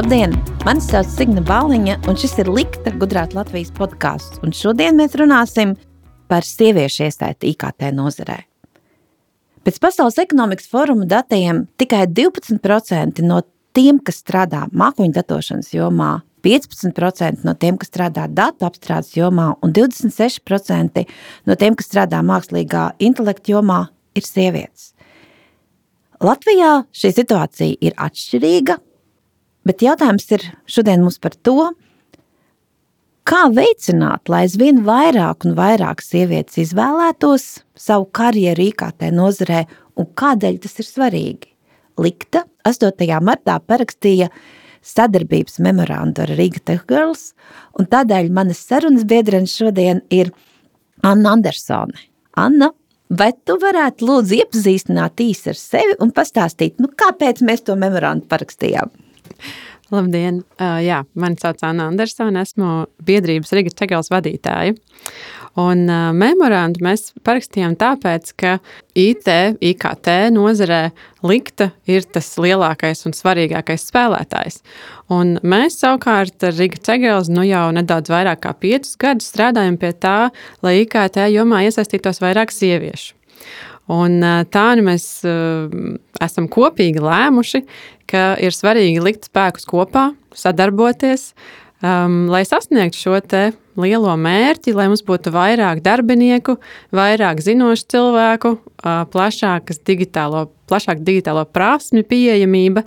Labdien! Mani sauc Signa Baliņa, un šis ir Likta Gudrāt Latvijas podkāsts. Šodien mēs runāsim par sieviešu iesaisti IKT nozarē. Pēc Pasaules ekonomikas foruma datiem tikai 12% no tiem, kas strādā mākoņu datošanas jomā, 15% no tiem, kas strādā datu apstrādes jomā, un 26% no tiem, kas strādā mākslīgā intelekta jomā, ir sievietes. Latvijā šī situācija ir atšķirīga, Bet jautājums ir šodien mums par to, kā veicināt, lai aizvien vairāk un vairāk sievietes izvēlētos savu karjeru IKT nozarē un kādēļ tas ir svarīgi. Likta 8. martā parakstīja sadarbības memorandu ar Riga Tech Girls, un tādēļ manas sarunas biedrenes šodien ir Anna Andersone. Anna, vai tu varētu lūdzu iepazīstināt īsi ar sevi un pastāstīt, nu, kāpēc mēs to memorandu parakstījām? Labdien! Uh, jā, mani sauc Anna Andersone, esmu biedrības Riga Čegals vadītāja. Un uh, memorandu mēs parakstījām tāpēc, ka IT, IKT nozarē likta ir tas lielākais un svarīgākais spēlētājs. Un mēs savukārt ar Riga Čegals nu jau nedaudz vairāk kā piecus gadus strādājam pie tā, lai IKT jomā iesaistītos vairāk sieviešu. Un tā nu mēs esam kopīgi lēmuši, ka ir svarīgi likt spēkus kopā, sadarboties, um, lai sasniegtu šo lielo mērķi, lai mums būtu vairāk darbinieku, vairāk zinošu cilvēku, uh, plašākas digitālo, plašāk digitālo prasmi pieejamība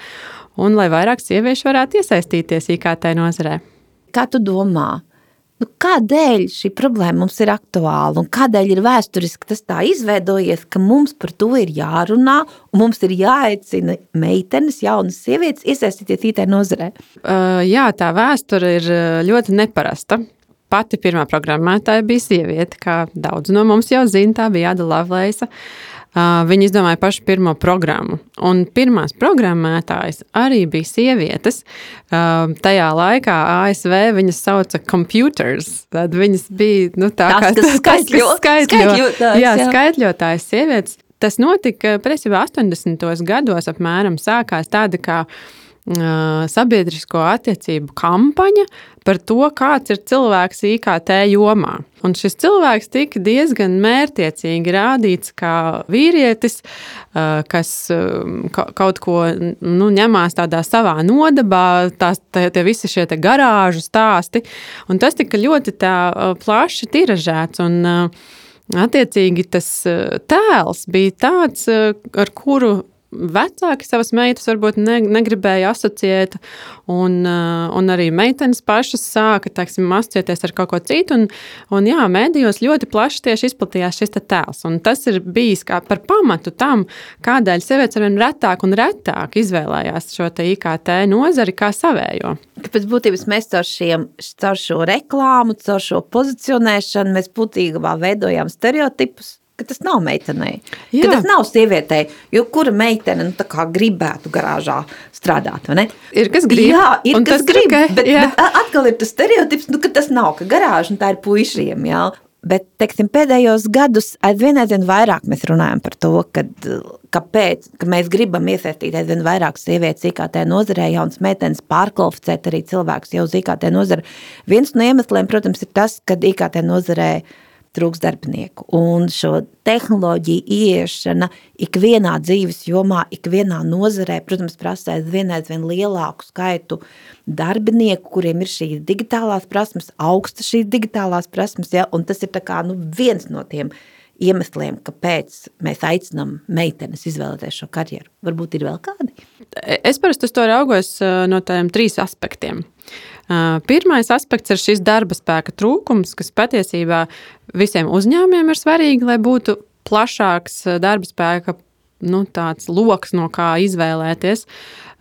un lai vairāk sieviešu varētu iesaistīties IKT nozarē. Kā tu domā? Nu, kādēļ šī problēma mums ir aktuāla un kādēļ ir vēsturiski tas tā izveidojies, ka mums par to ir jārunā un mums ir jāaicina meitenes, jaunas sievietes iesaistīties IT nozarē? Uh, jā, tā vēsture ir ļoti neparasta. Pati pirmā programmētāja bija sieviete, kā daudz no mums jau zina, tā bija Ada Lavlēsa. Uh, Viņi izdomāja pašu pirmo programmu. Un pirmās programmētājas arī bija sievietes. Tajā laikā ASV viņas sauca computers. Tad viņas bija nu, tā tas, kā tas, skaitļo, kas skaitļo, skaitļotājs, jā, jā. skaitļotājs sievietes. Tas notika patiesībā 80. gados apmēram sākās tāda kā sabiedrisko attiecību kampaņa par to, kāds ir cilvēks IKT jomā. Un šis cilvēks tika diezgan mērķiecīgi rādīts kā vīrietis, kas kaut ko nu, ņemās tādā savā nodabā, tās, tie visi šie garāžu stāsti. Un tas tika ļoti plaši tiražēts. Un, Attiecīgi, tas tēls bija tāds, ar kuru vecāki savas meitas varbūt ne, negribēja asociēt, un, uh, un arī meitenes pašas sāka teiksim, asociēties ar kaut ko citu. Un, un jā, mēdījos ļoti plaši tieši izplatījās šis tēls. Tas ir bijis par pamatu tam, kādēļ sievietes arvien retāk un retāk izvēlējās šo IKT nozari kā savējo. Pēc būtības mēs caur, šiem, caur šo reklāmu, caur šo pozicionēšanu, mēs būtībā veidojam stereotipus ka tas nav meitenei. Ka tas nav sievietei, jo kura meitene nu, gribētu garāžā strādāt. Ir kas grib. Jā, ir kas grib. Okay. Bet, jā. bet atkal ir tas stereotips, nu, ka tas nav, ka garāža tā ir puišiem. Jā. Bet teiksim, pēdējos gados aizvien, aizvien vairāk mēs runājam par to, kad, kāpēc ka mēs gribam iesaistīt aizvien vairāk sievietes IKT nozarē, jaunas meitenes pārkvalificēt arī cilvēkus jau uz IKT nozari. Viens no iemesliem, protams, ir tas, ka IKT nozarē uh, trūks darbinieku. Un šo tehnoloģiju ieiešana ikvienā dzīves jomā, ikvienā nozarē, protams, prasa aizvien aizvien lielāku skaitu darbinieku, kuriem ir šīs digitālās prasmes, augsta šīs digitālās prasmes, ja, un tas ir tā kā, nu, viens no tiem iemesliem, kāpēc mēs aicinām meitenes izvēlēties šo karjeru. Varbūt ir vēl kādi? Es parasti to raugos eh, no tādiem trīs aspektiem. Pirmais aspekts ir šis darba spēka trūkums, kas patiesībā visiem uzņēmumiem ir svarīgi, lai būtu plašāks darba spēka nu, tāds lokus, no kā izvēlēties.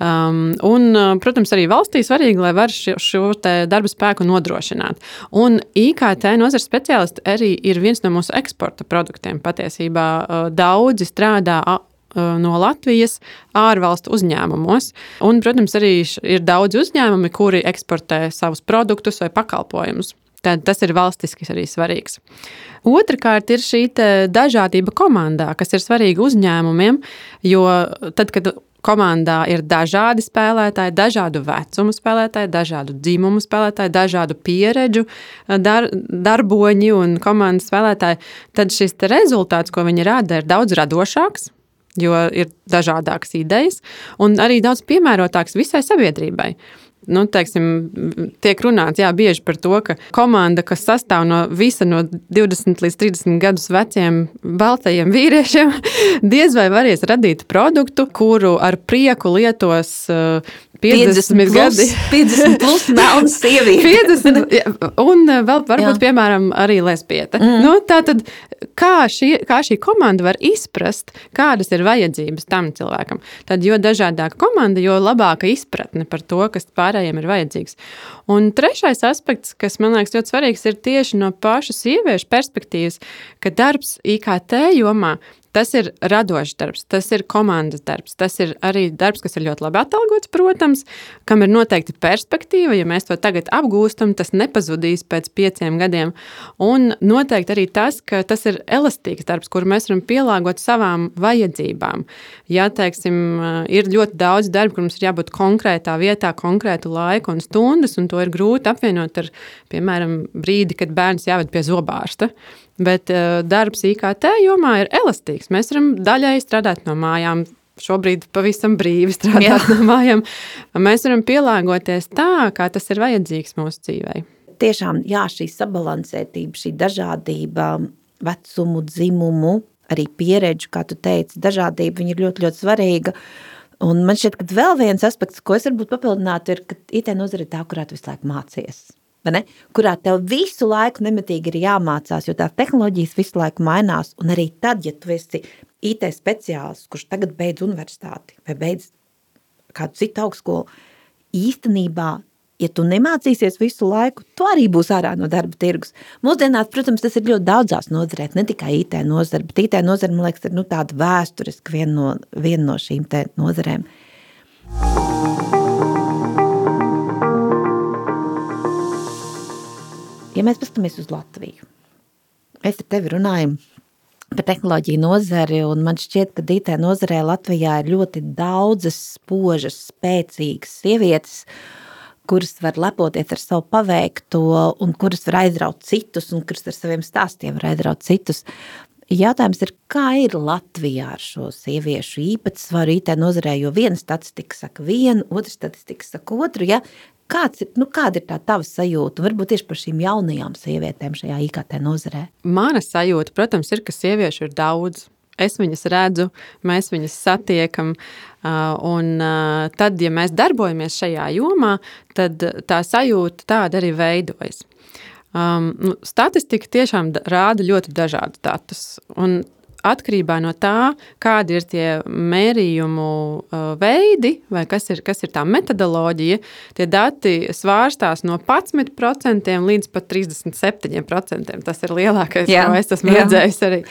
Um, un, protams, arī valstī svarīgi, lai var šo, šo darba spēku nodrošināt. Un IKT nozares speciālisti arī ir viens no mūsu eksporta produktiem. Patiesībā daudzi strādā no Latvijas ārvalstu uzņēmumos. Un, protams, arī ir daudz uzņēmumi, kuri eksportē savus produktus vai pakalpojumus. Tad tas ir valstiski arī svarīgs. Otrakārt, ir šī dažādība komandā, kas ir svarīga uzņēmumiem, jo tad, kad komandā ir dažādi spēlētāji, dažādu vecumu spēlētāji, dažādu dzimumu spēlētāji, dažādu pieredžu dar, darboņi un komandas spēlētāji, tad šis rezultāts, ko viņi rada, ir daudz radošāks. Jo ir dažādas idejas, un arī daudz piemērotāks visai sabiedrībai. Nu, teiksim, tiek runāts jā, bieži par to, ka komanda, kas sastāv no visa no 20 līdz 30 gadus veciem baltajiem vīriešiem, diez vai varēs radīt produktu, kuru ar prieku lietos uh, 50, 50 gadi. 50 plus melna sieviete. 50, un uh, vēl varbūt, jā. piemēram, arī lesbieta. Mm. Nu, tā tad, kā šī, kā šī komanda var izprast, kādas ir vajadzības tam cilvēkam? Tad, jo dažādāka komanda, jo labāka izpratne par to, kas pārējiem ir vajadzīgs. Un trešais aspekts, kas man liekas ļoti svarīgs, ir tieši no pašu sieviešu perspektīvas, ka darbs IKT jomā Tas ir radošs darbs, tas ir komandas darbs, tas ir arī darbs, kas ir ļoti labi atalgots, protams, kam ir noteikti perspektīva. Ja mēs to tagad apgūstam, tas nepazudīs pēc pieciem gadiem. Un noteikti arī tas, ka tas ir elastīgs darbs, kur mēs varam pielāgot savām vajadzībām. Ja, teiksim, ir ļoti daudz darbu, kur mums ir jābūt konkrētā vietā, konkrētu laiku un stundas, un to ir grūti apvienot ar, piemēram, brīdi, kad bērns jāved pie zobārsta. Bet uh, darbs IKT jomā ir elastīgs. Mēs varam daļai strādāt no mājām. Šobrīd pavisam brīvi strādāt Jā. no mājām. Mēs varam pielāgoties tā, kā tas ir vajadzīgs mūsu dzīvei. Tiešām, jā, šī sabalansētība, šī dažādība, vecumu, dzimumu, arī pieredžu, kā tu teici, dažādība ir ļoti, ļoti svarīga. Un man šķiet, ka vēl viens aspekts, ko es varbūt papildinātu, ir, ka IT nozare ir tā, kurā tu visu laiku mācies kurā tev visu laiku nemitīgi ir jāmācās, jo tās tehnoloģijas visu laiku mainās. Un arī tad, ja tu esi IT speciālists, kurš tagad beidz universitāti vai beidz kādu citu augstskolu, īstenībā, ja tu nemācīsies visu laiku, tu arī būsi ārā no darba tirgus. Mūsdienās, protams, tas ir ļoti daudzās nozarēs, ne tikai IT nozare, bet IT nozare, man liekas, ir nu, tāda vēsturiska viena no, viena no šīm nozarēm. Ja mēs paskatāmies uz Latviju, mēs ar tevi runājam par tehnoloģiju nozari, un man šķiet, ka IT nozarē Latvijā ir ļoti daudzas spožas, spēcīgas sievietes, kuras var lepoties ar savu paveikto, un kuras var aizraut citus, un kuras ar saviem stāstiem var aizraut citus. Jautājums ir, kā ir Latvijā ar šo sieviešu īpatsvaru IT nozarē, jo viena statistika saka vienu, otra statistika saka otru, ja? Kāds, nu, kāda ir tā tava sajūta? Varbūt tieši par šīm jaunajām sievietēm šajā IKT nozarē. Mana sajūta, protams, ir, ka sieviešu ir daudz. Es viņas redzu, mēs viņas satiekam. Un tad, ja mēs darbojamies šajā jomā, tad tā sajūta tāda arī veidojas. Um, nu, statistika tiešām rāda ļoti dažādus datus. Atkarībā no tā, kādi ir tie mērījumu uh, veidi, vai kas ir, kas ir tā metodoloģija, tie dati svārstās no 11% līdz pat 37%. Tas ir lielākais, Jā. ko es esmu redzējis arī.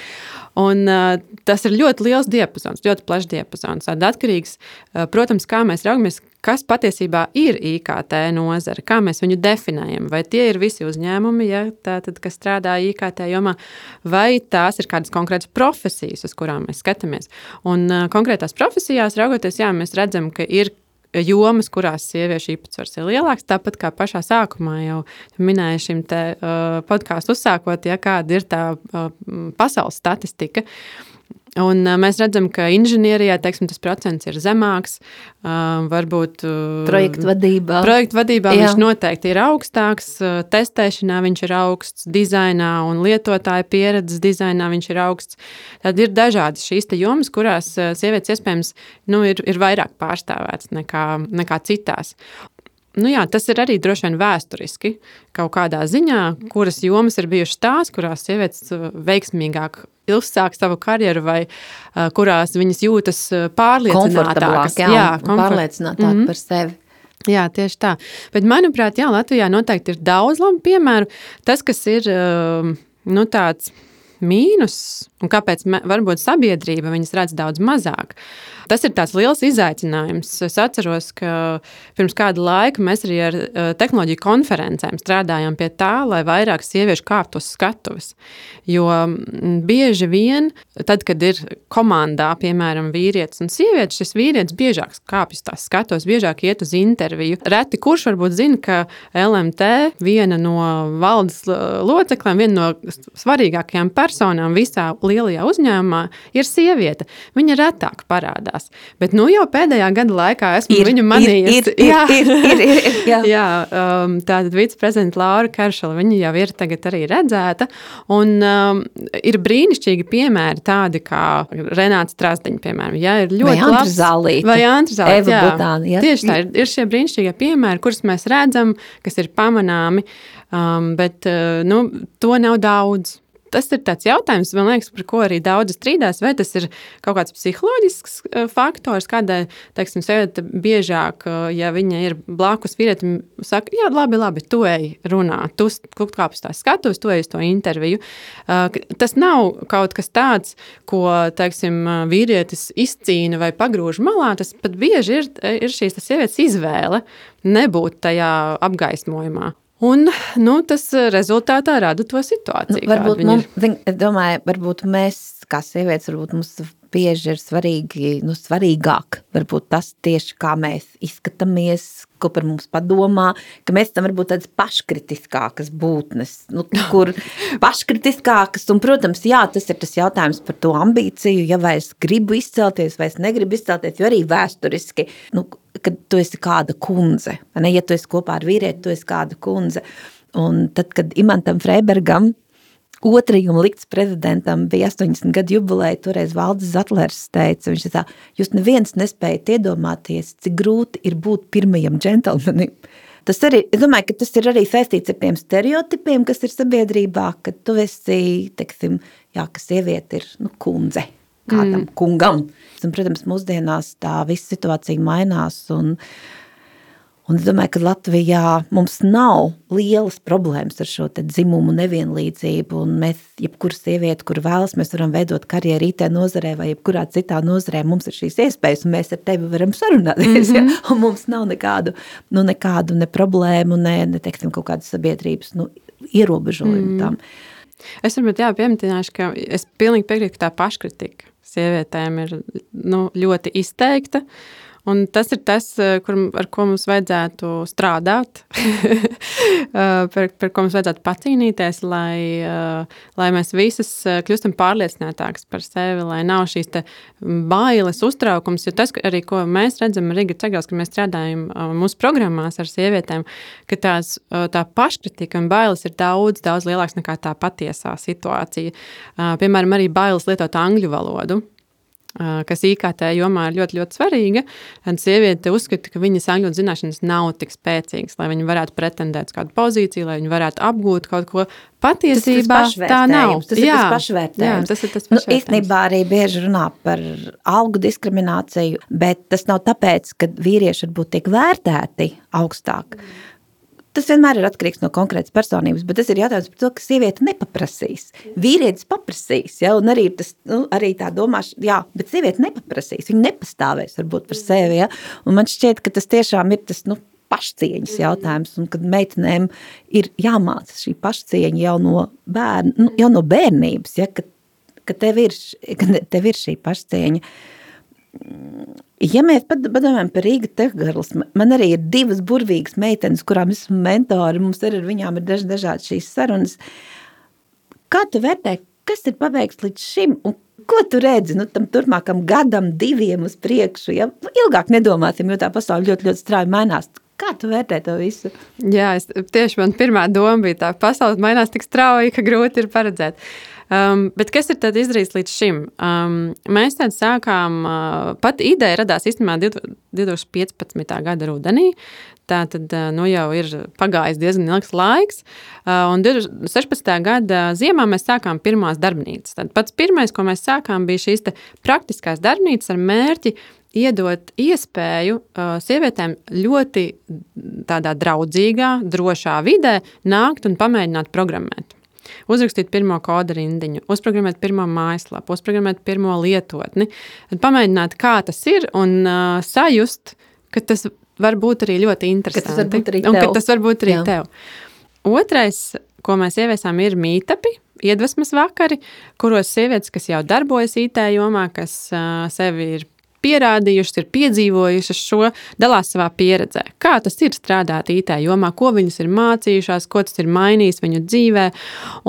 Un, uh, tas ir ļoti liels diapazons, ļoti plašs diapazons. Atkarīgs, uh, protams, kā mēs raugamies, kas patiesībā ir IKT nozare, kā mēs viņu definējam. Vai tie ir visi uzņēmumi, ja, tātad, kas strādā IKT jomā, vai tās ir kādas konkrētas profesijas, uz kurām mēs skatāmies. Un uh, konkrētās profesijās raugoties, jā, mēs redzam, ka ir jomas, kurās sieviešu īpatsvars ir lielāks. Tāpat kā pašā sākumā jau minēju šim te, uh, podkāstu uzsākot, ja kāda ir tā uh, pasaules statistika. Uh, Un, uh, mēs redzam, ka inženierijā teiksim, tas procents ir zemāks. Uh, varbūt uh, projektu vadībā. Projektu vadībā Jā. viņš noteikti ir augstāks, uh, testēšanā viņš ir augsts, dizainā un lietotāja pieredzes dizainā viņš ir augsts. Tad ir dažādas šīs jomas, kurās uh, sievietes iespējams nu, ir, ir vairāk pārstāvētas nekā, nekā citās. Nu jā, tas ir arī droši vien vēsturiski kaut kādā ziņā, kuras jomas ir bijušas tās, kurās sievietes uh, veiksmīgāk uzsāk savu karjeru, vai uh, kurās viņas jūtas uh, pārliecinātākas. Jā, jā komfort... pārliecinātāk mm -hmm. par sevi. Jā, tieši tā. Bet, manuprāt, jā, Latvijā noteikti ir daudz labu piemēru. Tas, kas ir um, nu, tāds mīnus un kāpēc varbūt sabiedrība viņas redz daudz mazāk. Tas ir tāds liels izaicinājums. Es atceros, ka pirms kāda laika mēs arī ar eh, tehnoloģiju konferencēm strādājām pie tā, lai vairāk sieviešu kāptu uz skatuves. Jo mm, bieži vien, tad, kad ir komandā, piemēram, vīrietis un sieviete, šis vīrietis biežāk kāpjas tās skatuves, biežāk iet uz interviju. Reti kurš varbūt zina, ka LMT viena no valdes locekļiem, viena no svarīgākajām personām visā lielajā uzņēmumā ir sieviete. Viņa retāk parādās. Bet nu jau pēdējā gada laikā esmu ir, viņu manījusi. Ir, ir, jā, ir, ir, ir, ir, jā. jā um, tātad viceprezidenta Laura Karšala, viņa jau ir tagad arī redzēta. Un um, ir brīnišķīgi piemēri tādi kā Renāts Trasdiņa, piemēram. Jā, ir ļoti vai labs. Zalīte, vai Antra Zalīte. Eva Butāna. Jā. Tieši tā, ir, ir šie brīnišķīgie piemēri, kurus mēs redzam, kas ir pamanāmi. Um, bet uh, nu, to nav daudz tas ir tāds jautājums, man liekas, par ko arī daudzi strīdās. Vai tas ir kaut kāds psiholoģisks eh, faktors, kādēļ, teiksim, sieviete biežāk, eh, ja viņa ir blakus vīrietim, saka, jā, labi, labi, tu ej runā, tu kāp uz tās skatuves, tu ej uz to interviju. Eh, tas nav kaut kas tāds, ko, teiksim, vīrietis izcīna vai pagrūž malā, tas pat bieži ir, ir šīs sievietes izvēle nebūt tajā apgaismojumā. Un nu, tas eh, rezultātā rada to situāciju. Nu, varbūt, mums, es domāju, varbūt mēs, kā sievietes, varbūt mums bieži ir svarīgi, nu, svarīgāk. Varbūt tas tieši, kā mēs izskatāmies, ko par mums padomā, ka mēs tam varbūt tādas paškritiskākas būtnes, nu, kur paškritiskākas, un, protams, jā, tas ir tas jautājums par to ambīciju, ja vai es gribu izcelties, vai es negribu izcelties, jo arī vēsturiski, nu, kad tu esi kāda kundze, ne, ja tu esi kopā ar vīrieti, tu esi kāda kundze, un tad, kad Imantam Freibergam otrajam likts prezidentam bija 80 gadu jubileja, toreiz Valdis Zatlers teica, viņš tā, jūs neviens nespējat iedomāties, cik grūti ir būt pirmajam džentelmenim. Tas arī, es domāju, ka tas ir arī saistīts ar tiem stereotipiem, kas ir sabiedrībā, ka tu esi, teiksim, jā, ka sieviete ir, nu, kundze kādam mm. kungam. Un, protams, mūsdienās tā visa situācija mainās un uh, Un es domāju, ka Latvijā mums nav lielas problēmas ar šo dzimumu nevienlīdzību. Mēs, jebkura sieviete, kur vēlas, mēs varam veidot karjeru IT nozarē vai jebkurā citā nozarē. Mums ir šīs iespējas, un mēs ar tevi varam sarunāties. Mm -hmm. ja? Un mums nav nekādu, nu, nekādu ne problēmu, ne, ne teiksim, kaut kādas sabiedrības nu, ierobežojumu mm -hmm. tam. Es varbūt pieminēšu, ka es pilnīgi piekrītu, ka tā paškritika sievietēm ir nu, ļoti izteikta. Uh, Un tas ir tas, eh, kur, ar ko mums vajadzētu strādāt, eh, par, par ko mums vajadzētu pacīnīties, lai, eh, lai mēs visas kļūstam pārliecinātākas par sevi, lai nav šīs bailes, uztraukums. Jo tas, arī, ko mēs redzam Riga Cegals, kad mēs strādājam mūsu programmās ar sievietēm, ka tās, tā paškritika un bailes ir daudz, daudz lielākas nekā tā patiesā situācija. Piemēram, arī bailes lietot angļu valodu kas IKT jomā ir ļoti, ļoti svarīga. Tad sieviete uzskata, ka viņas angļu zināšanas nav tik spēcīgas, lai viņa varētu pretendēt uz kādu pozīciju, lai viņa varētu apgūt kaut ko. Patiesībā tā nav. Tas ir jā, tas pašvērtējums. Jā, tas ir tas nu, īstenībā arī bieži runā par algu diskrimināciju, bet tas nav tāpēc, ka vīrieši varbūt tiek vērtēti augstāk. Mm Tas vienmēr ir atkarīgs no konkrētas personības, bet tas ir jautājums par to, ka sieviete nepaprasīs. Vīrietis paprasīs, ja, un arī, tas, nu, arī tā domāšana, jā, bet sieviete nepaprasīs, viņa nepastāvēs varbūt par sevi, ja, un man šķiet, ka tas tiešām ir tas, nu, pašcieņas jautājums, un kad meitenēm ir jāmāca šī pašcieņa jau no, bērn, nu, jau no bērnības, ja, ka, ka, tev ir, ka tev ir šī pašcieņa, Ja mēs padomājam par Rīga Tehgarlis, man arī ir divas burvīgas meitenes, kurām esmu mentori, mums arī ar viņām ir daž, dažādi šīs sarunas. Kā tu vērtē, kas ir paveikts līdz šim un ko tu redzi nu, tam turpmākam gadam, diviem uz priekšu? Ja? Ilgāk nedomāsim, jo tā pasaule ļoti, ļoti strauji mainās. Kā tu vērtē to visu? Jā, es, tieši man pirmā doma bija tā, pasaule mainās tik strauji, ka grūti ir paredzēt. Um, bet kas ir izdarīts līdz šim? Um, mēs tad sākām, uh, pat ideja radās īstenībā 2015. gada rudenī. Tā tad uh, nu, jau ir pagājis diezgan ilgs laiks. Uh, un 2016. gada ziemā mēs sākām pirmās darbnīcas. Tad pats pirmais, ko mēs sākām, bija šīs praktiskās darbnīcas ar mērķi iedot iespēju uh, sievietēm ļoti tādā draudzīgā, drošā vidē nākt un pamēģināt programmēt. uzrakstīt pirmo kodu rindiņu, uzprogrammēt pirmo mājaslapu, uzprogrammēt pirmo lietotni, pamēģināt, kā tas ir un uh, sajust, ka tas var būt arī ļoti interesanti. Ka tas var būt arī tev. Un tas var būt arī Jā. tev. Otrais, ko mēs ieviesām, ir mītapi. Iedvesmas vakari, kuros sievietes, kas jau darbojas IT jomā, kas uh, sevi ir pierādījušas, ir piedzīvojušas šo, dalās savā pieredzē. Kā tas ir strādāt IT jomā, ko viņas ir mācījušās, ko tas ir mainījis viņu dzīvē.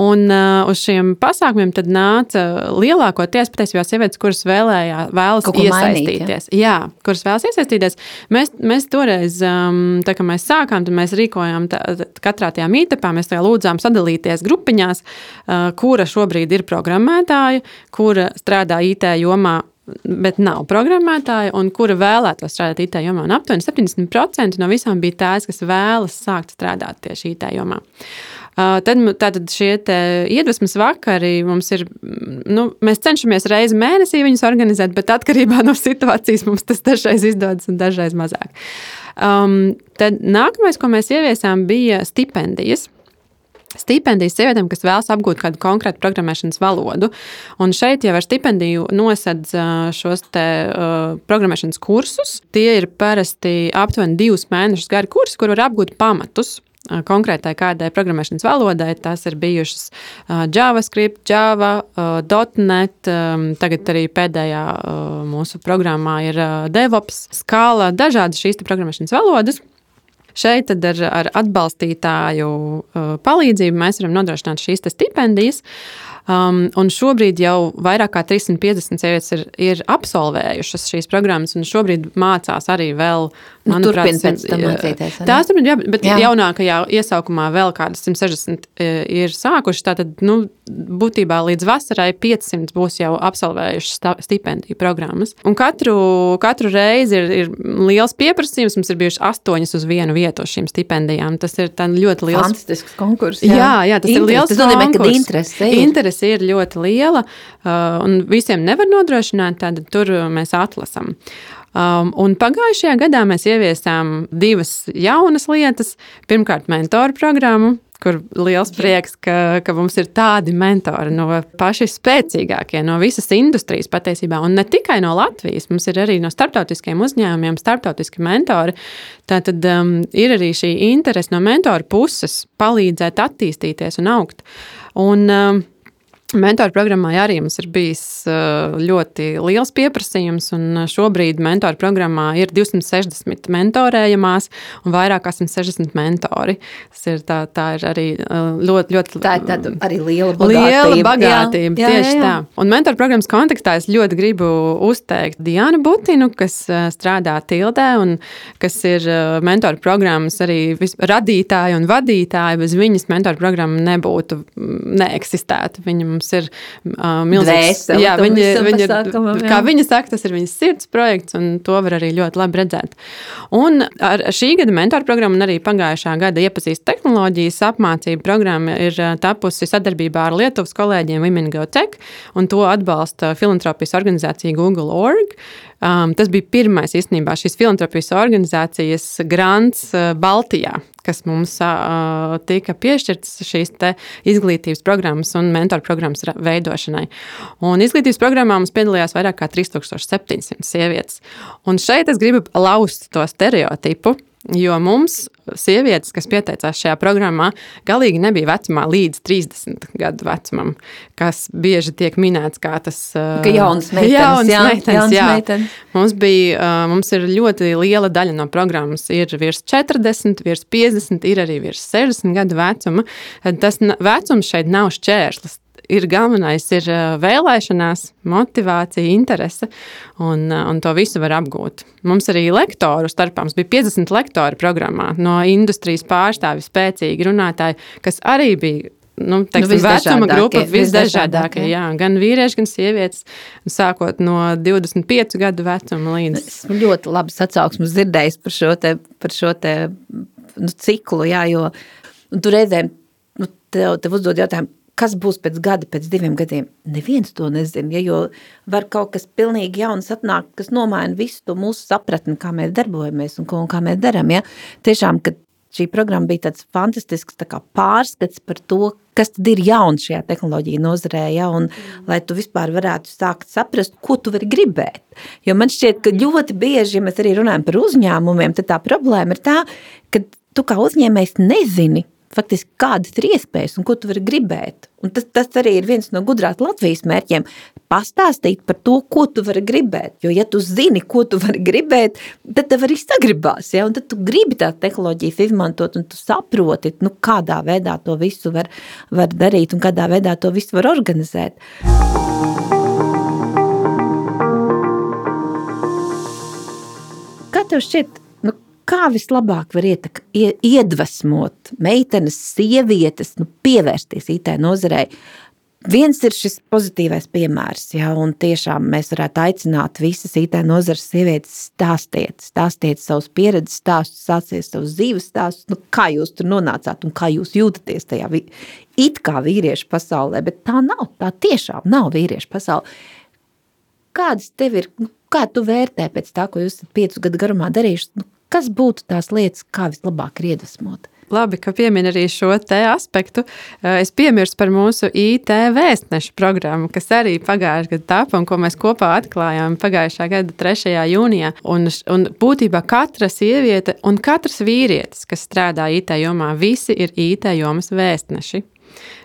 Un uh, uz šiem pasākumiem tad nāca lielākoties patiesībā sievietes, kuras vēlējā, vēlas iesaistīties. Mainīt, ja? Jā, kuras vēlas iesaistīties. Mēs, mēs toreiz, um, tā kā mēs sākām, tad mēs rīkojām tā, katrā tajā mītapā, mēs tajā lūdzām sadalīties grupiņās, uh, kura šobrīd ir programmētāja, kura strādā IT jomā bet nav programmētāja, un kura vēlētos strādāt IT jomā. Un aptuveni 70% no visām bija tās, kas vēlas sākt strādāt tieši IT jomā. Uh, tad tātad šie iedvesmas vakari mums ir. Nu, mēs cenšamies reizi mēnesī viņus organizēt, bet atkarībā no situācijas mums tas dažreiz izdodas un dažreiz mazāk. Um, tad nākamais, ko mēs ieviesām, bija stipendijas stipendijas sievietēm, kas vēlas apgūt kādu konkrētu programmēšanas valodu. Un šeit jau ar stipendiju nosedz šos te, uh, programmēšanas kursus. Tie ir parasti aptuveni divus mēnešus gari kursi, kur var apgūt pamatus konkrētai kādai programmēšanas valodai. Tās ir bijušas JavaScript, Java, .NET, tagad arī pēdējā mūsu programmā ir DevOps, Scala, dažādas šīs programmēšanas valodas. Šeit ar, ar atbalstītāju uh, palīdzību mēs varam nodrošināt šīs stipendijas. Um, un šobrīd jau vairāk kā 350 sievietes ir, ir absolvējušas šīs programmas, un šobrīd mācās arī vēl. Nu, manuprāt, pēc tam mācīties. Tās turpina, jā, bet jā. jaunākajā iesaukumā vēl kādas 160 e, ir sākušas. Tātad, nu, būtībā līdz vasarai 500 būs jau absolvējušas stipendiju programmas. Un katru, katru reizi ir, ir liels pieprasījums. Mums ir bijuši astoņas uz vienu vietu šīm stipendijām. Tas ir ļoti liels. Fantastisks konkurss. Jā, jā, jā tas Interes, ir liels. Tas nozīmē, ka interese Interese ir ļoti liela, uh, un visiem nevar nodrošināt, tad tur mēs atlasām. Um, pagājušajā gadā mēs ieviesām divas jaunas lietas. Pirmkārt, mentoru programmu, kur liels prieks, ka, ka mums ir tādi mentori no paši spēcīgākie, no visas industrijas patiesībā, un ne tikai no Latvijas. Mums ir arī no starptautiskiem uzņēmumiem, starptautiski mentori. Tā tad um, ir arī šī interese no mentoru puses palīdzēt attīstīties un augt. Un, um, Mentoru programmā arī mums ir bijis uh, ļoti liels pieprasījums, un uh, šobrīd mentoru programmā ir 260 mentorējamās un vairāk kā 160 mentori. Tas ir, tā, tā ir arī uh, ļoti, ļoti tā ir arī liela bagātība. Liela bagātība jā, jā, tieši jā, jā. tā. Un mentoru programmas kontekstā es ļoti gribu uzteikt Diānu Butinu, kas strādā Tildē un kas ir mentoru programmas arī radītāja un vadītāja. Bez viņas mentoru programma nebūtu, mm, neeksistētu. Viņa mums mums ir uh, milzīgs. Dvēseli, jā, viņa, viņa ir, kā viņa saka, tas ir viņas sirds projekts, un to var arī ļoti labi redzēt. Un ar šī gada mentoru programmu un arī pagājušā gada iepazīst tehnoloģijas apmācību programma ir tapusi sadarbībā ar Lietuvas kolēģiem Women Go Tech, un to atbalsta filantropijas organizācija Google Org. Um, tas bija pirmais īstenībā šīs filantropijas organizācijas grants uh, Baltijā, kas mums uh, tika piešķirts šīs izglītības programmas un mentoru programmas veidošanai. Un izglītības programmā mums piedalījās vairāk kā 3700 sievietes. Un šeit es gribu lauzt to stereotipu, Jo mums, sievietes, kas pieteicās šajā programmā, galīgi nebija vecumā līdz 30 gadu vecumam, kas bieži tiek minēts kā tas ka jauns meitenes. Jauns jā, meitenes, jauns jā. Meitenes. Mums, bija, mums ir ļoti liela daļa no programmas. Ir virs 40, virs 50, ir arī virs 60 gadu vecuma. Tas vecums šeit nav šķērslis ir galvenais ir vēlēšanās, motivācija, interese, un, un to visu var apgūt. Mums arī lektoru starpā mums bija 50 lektori programmā no industrijas pārstāvji, spēcīgi runātāji, kas arī bija nu, teiksim, nu, vecuma grupa visdažādākie. Jā, gan vīrieši, gan sievietes, sākot no 25 gadu vecuma līdz. Esmu ļoti labi atsauksmes dzirdējis par šo te, par šo te nu, ciklu, jā, jo tu reizēm nu, tev, tev uzdod jautājumu, kas būs pēc gada, pēc diviem gadiem, neviens to nezina, ja, jo var kaut kas pilnīgi jauns atnākt, kas nomaina visu to mūsu sapratni, kā mēs darbojamies un ko un kā mēs darām, ja. Tiešām, kad šī programma bija tāds fantastisks tā kā pārskats par to, kas tad ir jauns šajā tehnoloģija nozarē, ja, un mm. lai tu vispār varētu sākt saprast, ko tu vari gribēt. Jo man šķiet, ka ļoti bieži, ja mēs arī runājam par uzņēmumiem, tad tā problēma ir tā, ka tu kā uzņēmējs nezini, faktiski kādas ir iespējas un ko tu vari gribēt. Un tas, tas arī ir viens no gudrās Latvijas mērķiem - pastāstīt par to, ko tu vari gribēt. Jo, ja tu zini, ko tu vari gribēt, tad tev arī sagribās, ja? un tad tu gribi tās tehnoloģijas izmantot, un tu saproti, nu, kādā veidā to visu var, var darīt un kādā veidā to visu var organizēt. Kā tev šķiet, kā vislabāk var ietek, iedvesmot meitenes, sievietes, nu, pievērsties IT nozarei. Viens ir šis pozitīvais piemērs, ja, un tiešām mēs varētu aicināt visas IT nozares sievietes stāstiet, stāstiet savus pieredzes stāstus, sāciet savus dzīves stāstus, nu, kā jūs tur nonācāt un kā jūs jūtaties tajā it kā vīriešu pasaulē, bet tā nav, tā tiešām nav vīriešu pasaule. Kādas tev ir, nu, kā tu vērtē pēc tā, ko jūs esat piecu gadu garumā darījuši, nu, Kas būtu tās lietas, kā vislabāk ir iedvesmot? Labi, ka piemin arī šo aspektu. Eh, es piemirstu par mūsu IT vēstnešu programmu, kas arī pagājušajā gadā tapa un ko mēs kopā atklājām pagājušā gada 3. jūnijā. Un, un būtībā katra sieviete un katrs vīrietis, kas strādā IT jomā, visi ir IT jomas vēstneši.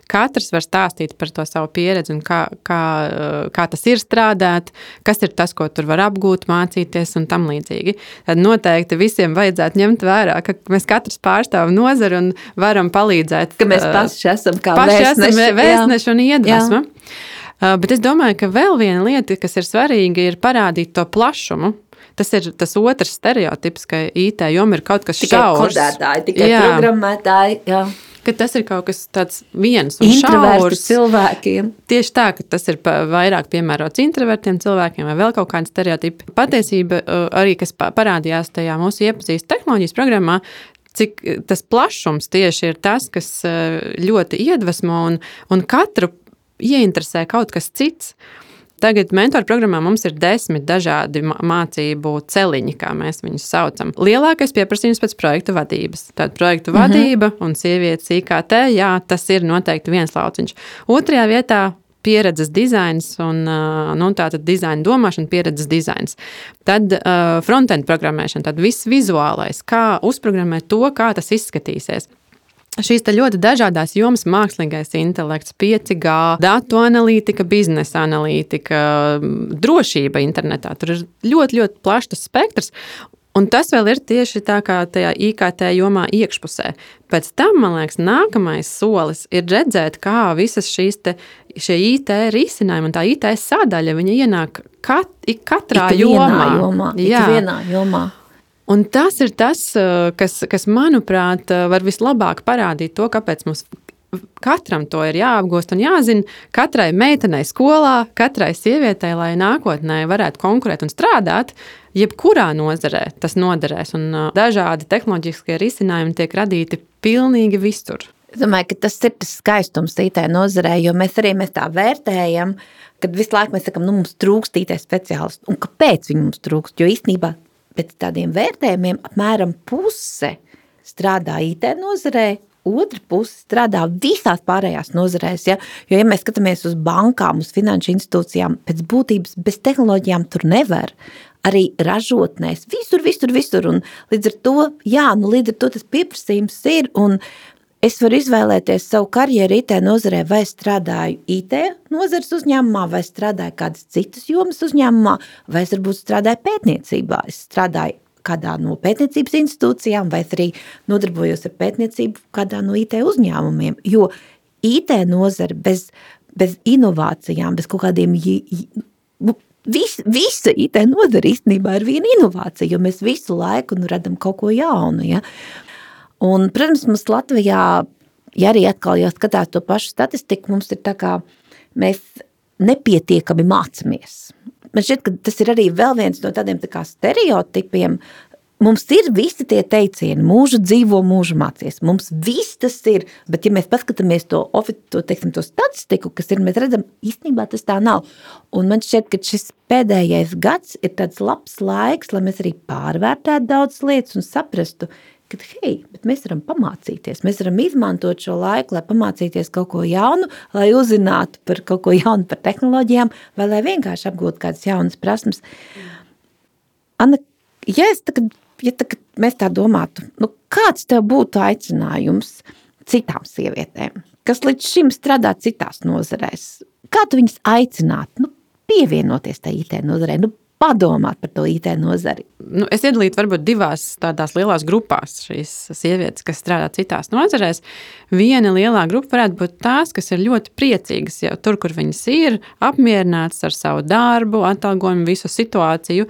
Katrs var stāstīt par to savu pieredzi un kā, kā, eh, kā tas ir strādāt, kas ir tas, ko tur var apgūt, mācīties un tam līdzīgi. Tad noteikti visiem vajadzētu ņemt vērā, ka mēs katrs pārstāvam nozari un varam palīdzēt. Ka mēs eh, paši esam kā paši vēstneši, esam vēstneši un iedvesma. Uh, bet es domāju, ka vēl viena lieta, kas ir svarīga, ir parādīt to plašumu. Tas ir tas otrs stereotips, ka IT joma ir kaut kas šaurs. Tikai kodētāji, tikai jā. programmētāji. Jā ka tas ir kaut kas tāds viens un šaurs cilvēkiem. Tieši tā, ka tas ir vairāk piemērots introvertiem cilvēkiem vai vēl kaut kādi stereotipi. Patiesība arī, kas parādījās tajā mūsu iepazīstināšanas tehnoloģijas programmā, cik tas plašums tieši ir tas, kas ļoti iedvesmo un, un katru ieinteresē kaut kas cits. Tagad mentoru programmā mums ir desmit dažādi mācību celiņi, kā mēs viņus saucam. Lielākais pieprasījums pēc projektu vadības. Tāda projektu mm -hmm. vadība un sievietes IKT, jā, tas ir noteikti viens lauciņš. Otrajā vietā pieredzes dizains un nu, tāda dizaina domāšana, pieredzes dizains. Tad uh, frontend programmēšana, tad viss vizuālais, kā uzprogrammēt to, kā tas izskatīsies šīs ļoti dažādas jomas, mākslīgais intelekts, 5G, datu analītika, biznesa analītika, drošība internetā. Tur ir ļoti, ļoti plašs spektrs. Un tas vēl ir tieši tā kā tajā IKT jomā iekšpusē. Pēc tam, man liekas, nākamais solis ir redzēt, kā visas šīs te, IT risinājumi un tā IT sadaļa ienāk kat, katrā ik jomā. jomā. Jā, vienā jomā. Un tas ir tas, eh, kas, kas, manuprāt, eh, var vislabāk parādīt to, kāpēc mums katram to ir jāapgūst un jāzina. Katrai meitenei skolā, katrai sievietei, lai nākotnē varētu konkurēt un strādāt, jebkurā nozarē tas noderēs. Un eh, dažādi tehnoloģiskie risinājumi tiek radīti pilnīgi visur. Es domāju, ka tas ir tas skaistums IT nozarē, jo mēs arī mēs tā vērtējam, kad visu laiku mēs sakām, nu, mums trūkst IT speciālistu. Un kāpēc viņi mums trūkst? Jo īstenībā pēc tādiem vērtējumiem apmēram puse strādā IT nozarē, otra puse strādā visās pārējās nozarēs. Ja? Jo, ja mēs skatāmies uz bankām, uz finanšu institūcijām, pēc būtības bez tehnoloģijām tur nevar. Arī ražotnēs, visur, visur, visur. Un līdz ar to, jā, nu, līdz ar to tas pieprasījums ir. Un, Es varu izvēlēties savu karjeru IT nozarē, vai strādāju IT nozares uzņēmumā, vai strādāju kādas citas jomas uzņēmumā, vai es varbūt strādāju pētniecībā. Es strādāju kādā no pētniecības institūcijām, vai arī nodarbojos ar pētniecību kādā no IT uzņēmumiem. Jo IT nozare bez, bez inovācijām, bez kaut kādiem Vis, visa IT nodara īstenībā ir viena inovācija, jo mēs visu laiku nu, radām kaut ko jaunu. Ja? Un, protams, mums Latvijā, ja arī atkal jau skatās to pašu statistiku, mums ir tā kā mēs nepietiekami mācāmies. Man šķiet, ka tas ir arī vēl viens no tādiem tā stereotipiem. Mums ir visi tie teicieni, mūžu dzīvo, mūžu mācies. Mums viss tas ir, bet ja mēs paskatāmies to, to, teiksim, to statistiku, kas ir, mēs redzam, īstenībā tas tā nav. Un man šķiet, ka šis pēdējais gads ir tāds labs laiks, lai mēs arī pārvērtētu daudzas lietas un saprastu, ka hei, mēs varam pamācīties. Mēs varam izmantot šo laiku, lai pamācīties kaut ko jaunu, lai uzzinātu par kaut ko jaunu, par tehnoloģijām, vai lai vienkārši apgūtu kādas jaunas prasmes. Anna, ja, tagad, ja tagad mēs tā domātu, nu, kāds tev būtu aicinājums citām sievietēm, kas līdz šim strādā citās nozarēs? Kā tu viņus aicinātu nu, pievienoties tai IT nozarei? Nu, padomāt par to IT nozari? Nu, es iedalītu varbūt divās tādās lielās grupās šīs sievietes, kas strādā citās nozarēs. Viena lielā grupa varētu būt tās, kas ir ļoti priecīgas jau tur, kur viņas ir, apmierinātas ar savu darbu, atalgojumu, visu situāciju.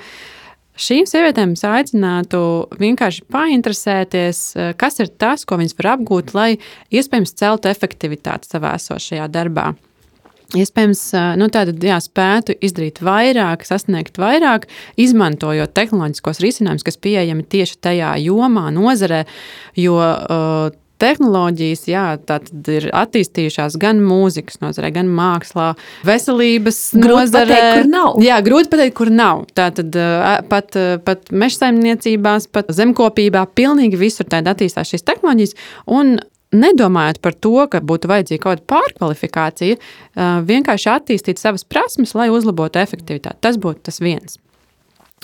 Šīm sievietēm es aicinātu vienkārši painteresēties, kas ir tas, ko viņas var apgūt, lai iespējams celtu efektivitāti savā esošajā darbā. Iespējams, nu, tātad, jā, spētu izdarīt vairāk, sasniegt vairāk, izmantojot tehnoloģiskos risinājumus, kas pieejami tieši tajā jomā, nozarē. Jo uh, tehnoloģijas jā, ir attīstījušās gan mūzikas nozarē, gan mākslā, veselības grūti nozarē. Pateikt. Jā, grūti pateikt, kur nav. Tātad pat, pat meža saimniecībās, pat zemkopībā, pilnīgi visur attīstās šīs tehnoloģijas. Un nedomājot par to, ka būtu vajadzīga kaut kāda pārkvalifikācija, vienkārši attīstīt savas prasmes, lai uzlabotu efektivitāti. Tas būtu tas viens.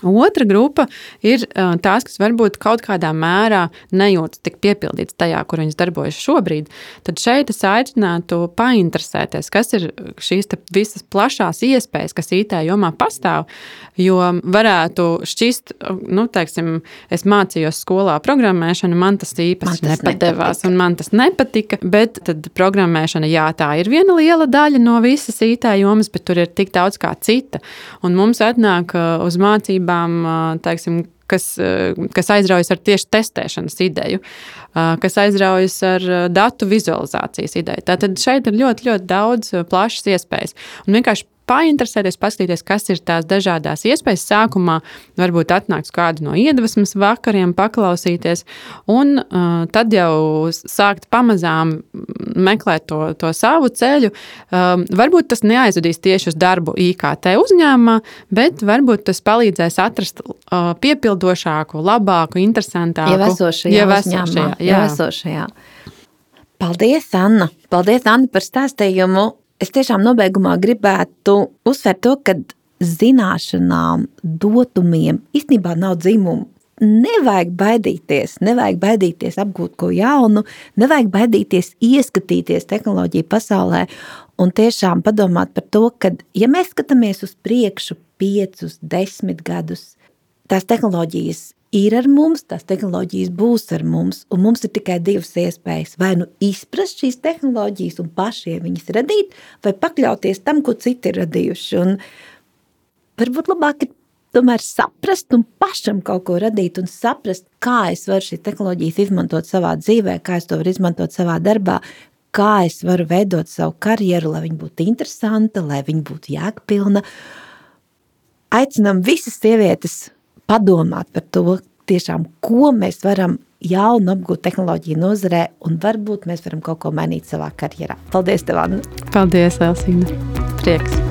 Otra grupa ir tās, kas varbūt kaut kādā mērā nejūtas tik piepildītas tajā, kur viņas darbojas šobrīd. Tad šeit es aicinātu painteresēties, kas ir šīs visas plašās iespējas, kas IT jomā pastāv. Jo varētu šķist, nu, teiksim, es mācījos skolā programmēšanu, man tas īpaši man tas nepadevās, un man tas nepatika. Bet tad programmēšana, jā, tā ir viena liela daļa no visas IT jomas, bet tur ir tik daudz kā cita. Un mums atnāk uz mācībām lietām, teiksim, kas, kas aizraujas ar tieši testēšanas ideju, kas aizraujas ar datu vizualizācijas ideju. Tātad šeit ir ļoti, ļoti daudz plašas iespējas. Un vienkārši painteresēties, paskatīties, kas ir tās dažādas iespējas. Sākumā varbūt atnāks kādu no iedvesmas vakariem, paklausīties, un uh, tad jau sākt pamazām meklēt to, to savu ceļu. Um, varbūt tas neaizvedīs tieši uz darbu IKT uzņēmumā, bet varbūt tas palīdzēs atrast uh, piepildošāku, labāku, interesantāku, jau esošajā. Jau esošajā, jā. Jau esošajā. Paldies, Anna! Paldies, Anna, par stāstījumu! Es tiešām nobeigumā gribētu uzsvērt to, ka zināšanām, dotumiem īstenībā nav dzimumu. Nevajag baidīties, nevajag baidīties apgūt ko jaunu, nevajag baidīties ieskatīties tehnoloģiju pasaulē un tiešām padomāt par to, ka, ja mēs skatāmies uz priekšu piecus, desmit gadus, tās tehnoloģijas ir ar mums, tās tehnoloģijas būs ar mums, un mums ir tikai divas iespējas. Vai nu izprast šīs tehnoloģijas un pašiem viņas radīt, vai pakļauties tam, ko citi ir radījuši. Un varbūt labāk ir tomēr saprast un pašam kaut ko radīt un saprast, kā es varu šīs tehnoloģijas izmantot savā dzīvē, kā es to varu izmantot savā darbā, kā es varu veidot savu karjeru, lai viņa būtu interesanta, lai viņa būtu jēgpilna. Aicinām visas sievietes padomāt par to, tiešām, ko mēs varam jaunu apgūt tehnoloģiju nozarē, un varbūt mēs varam kaut ko mainīt savā karjerā. Paldies, tev, Anna! Paldies, Elsīna! Prieks!